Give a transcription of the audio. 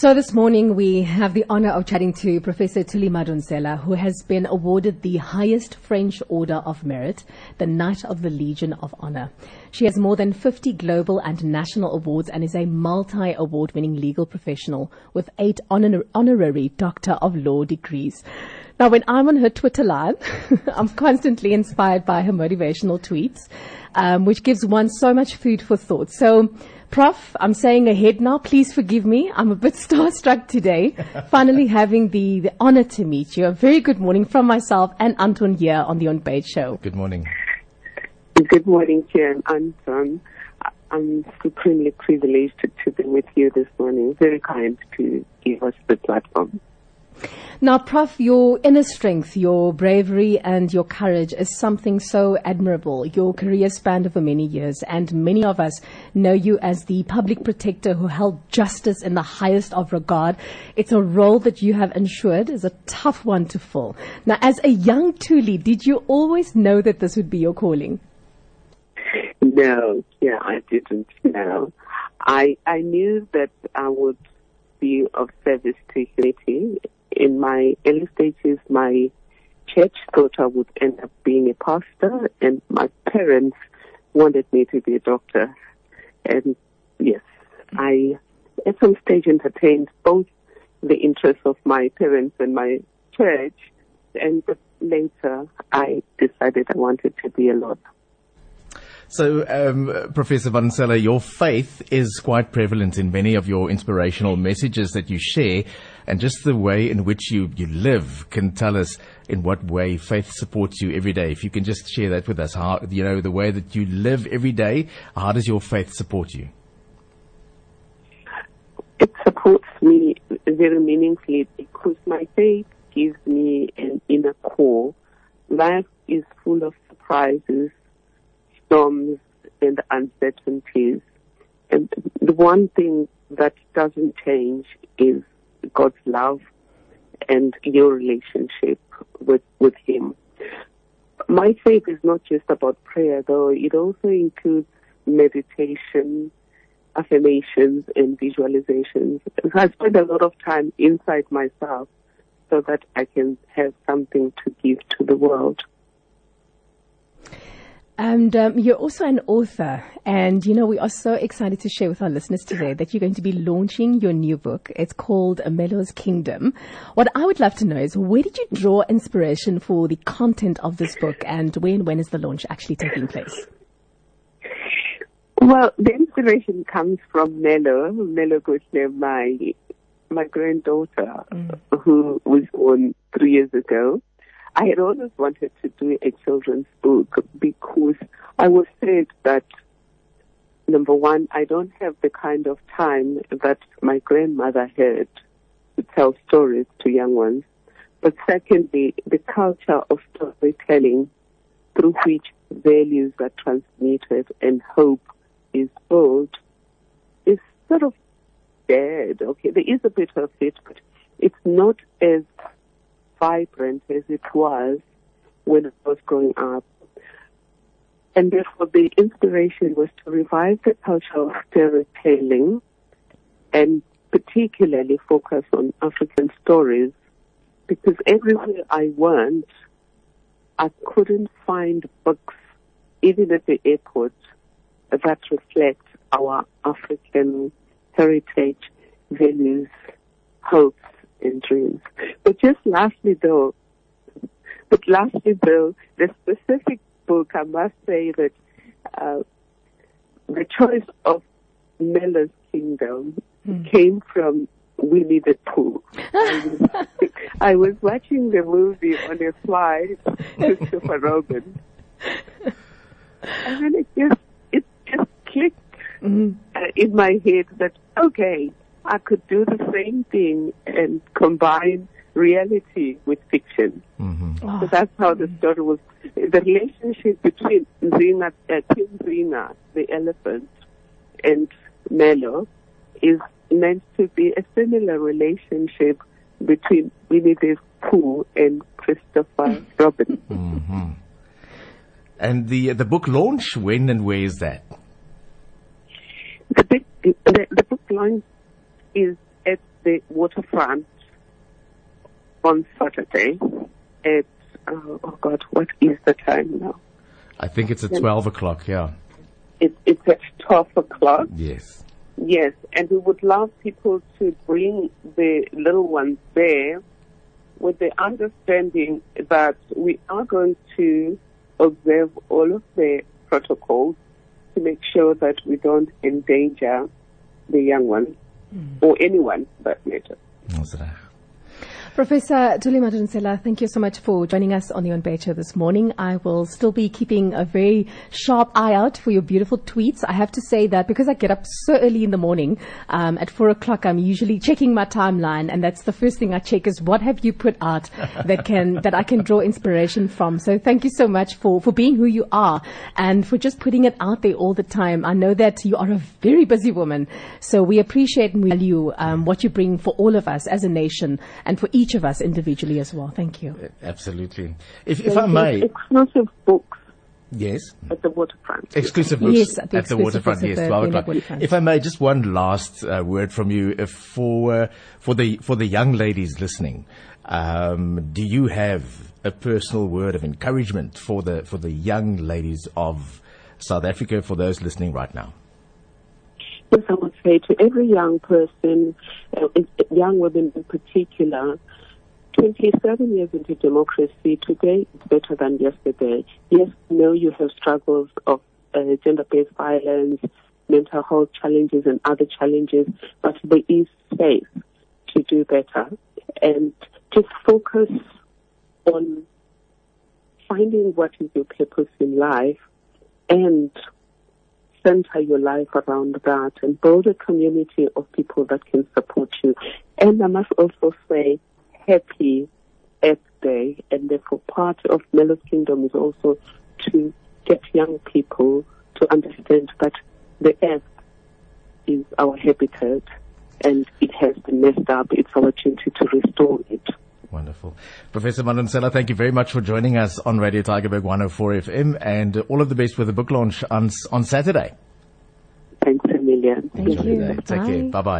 So this morning we have the honor of chatting to Professor Thuli Madonsela, who has been awarded the highest French Order of Merit, the Knight of the Legion of Honor. She has more than 50 global and national awards and is a multi-award winning legal professional with eight honor- honorary Doctor of Law degrees. Now, when I'm on her Twitter line, I'm constantly inspired by her motivational tweets, um, which gives one so much food for thought. So, Prof, I'm saying ahead now. Please forgive me. I'm a bit starstruck today. Finally having the, the honor to meet you. A very good morning from myself and Anton here on the On Page Show. Good morning. Good morning, Jen. Anton. I'm supremely privileged to, to be with you this morning. Very kind to give us the platform. Now, Prof, your inner strength, your bravery and your courage is something so admirable. Your career spanned over many years and many of us know you as the public protector who held justice in the highest of regard. It's a role that you have ensured is a tough one to fill. Now, as a young Thuli, did you always know that this would be your calling? No, yeah, I didn't know. I, I knew that I would be of service to humanity in my early stages, my church thought I would end up being a pastor, and my parents wanted me to be a doctor. And yes, I at some stage entertained both the interests of my parents and my church, and later I decided I wanted to be a lawyer. So, um, Professor Madonsela, your faith is quite prevalent in many of your inspirational messages that you share, and just the way in which you, you live can tell us in what way faith supports you every day. If you can just share that with us, how, you know, the way that you live every day, how does your faith support you? It supports me very meaningfully because my faith gives me an inner core. Life is full of surprises storms and uncertainties. And the one thing that doesn't change is God's love and your relationship with, with Him. My faith is not just about prayer though, it also includes meditation, affirmations and visualizations. I spend a lot of time inside myself so that I can have something to give to the world. And um, you're also an author. And, you know, we are so excited to share with our listeners today that you're going to be launching your new book. It's called Melo's Kingdom. What I would love to know is where did you draw inspiration for the content of this book and when, when is the launch actually taking place? Well, the inspiration comes from Melo, Melo Gosle, my, my granddaughter, mm. who was born three years ago. I had always wanted to do a children's book because I was said that number one, I don't have the kind of time that my grandmother had to tell stories to young ones. But secondly, the culture of storytelling through which values are transmitted and hope is built is sort of dead. Okay, there is a bit of it, but it's not as vibrant as it was when I was growing up. And therefore the inspiration was to revive the culture of storytelling and particularly focus on African stories because everywhere I went, I couldn't find books, even at the airport, that reflect our African heritage, values, hopes, and dreams. But just lastly though, but lastly though, the specific book, I must say that uh, the choice of Melo's Kingdom mm. came from Winnie the Pooh. I, was, I was watching the movie on a flight, Christopher Robin, and then it just it just clicked uh, in my head that okay, I could do the same thing and combine reality with fiction. Mm-hmm. Oh. So that's how the story was. The relationship between Zina, uh, Tim Zina, the elephant, and Melo is meant to be a similar relationship between Winnie the Pooh and Christopher Robin. Mm-hmm. And the the book launch when and where is that? The, big, the, the book launch is at the waterfront on Saturday at, uh, oh God, what is the time now? I think it's at 12 o'clock, yeah. It, it's at 12 o'clock. Yes. Yes, and we would love people to bring the little ones there with the understanding that we are going to observe all of the protocols to make sure that we don't endanger the young ones or anyone for that matter. Professor Thuli Madonsela, thank you so much for joining us on the On Better this morning. I will still be keeping a very sharp eye out for your beautiful tweets. I have to say that because I get up so early in the morning, um, at four o'clock, I'm usually checking my timeline, and that's the first thing I check is what have you put out that can that I can draw inspiration from. So thank you so much for for being who you are and for just putting it out there all the time. I know that you are a very busy woman, so we appreciate and we value um, what you bring for all of us as a nation and for each of us individually as well. Thank you. Absolutely. If, if I may, Exclusive books yes. at the waterfront. Exclusive books Yes, at the at the waterfront. books at Yes, the twelve Vienna o'clock. waterfront. If I may, just one last uh, word from you if for uh, for the for the young ladies listening. Um, do you have a personal word of encouragement for the for the young ladies of South Africa? For those listening right now. Yes, I would say to every young person, uh, young women in particular, 27 years into democracy, today is better than yesterday. Yes, know you have struggles of uh, gender-based violence, mental health challenges and other challenges, but there is space to do better. And just focus on finding what is your purpose in life and center your life around that and build a community of people that can support you. And I must also say, happy Earth Day. And therefore, part of Melo's Kingdom is also to get young people to understand that the earth is our habitat and it has been messed up. It's our duty to restore it. Wonderful. Professor Madonsela, thank you very much for joining us on Radio Tygerberg 104 FM and all of the best with the book launch on, on Saturday. Thanks a million. Thank Enjoy you. your day. Take care. Bye. Bye bye.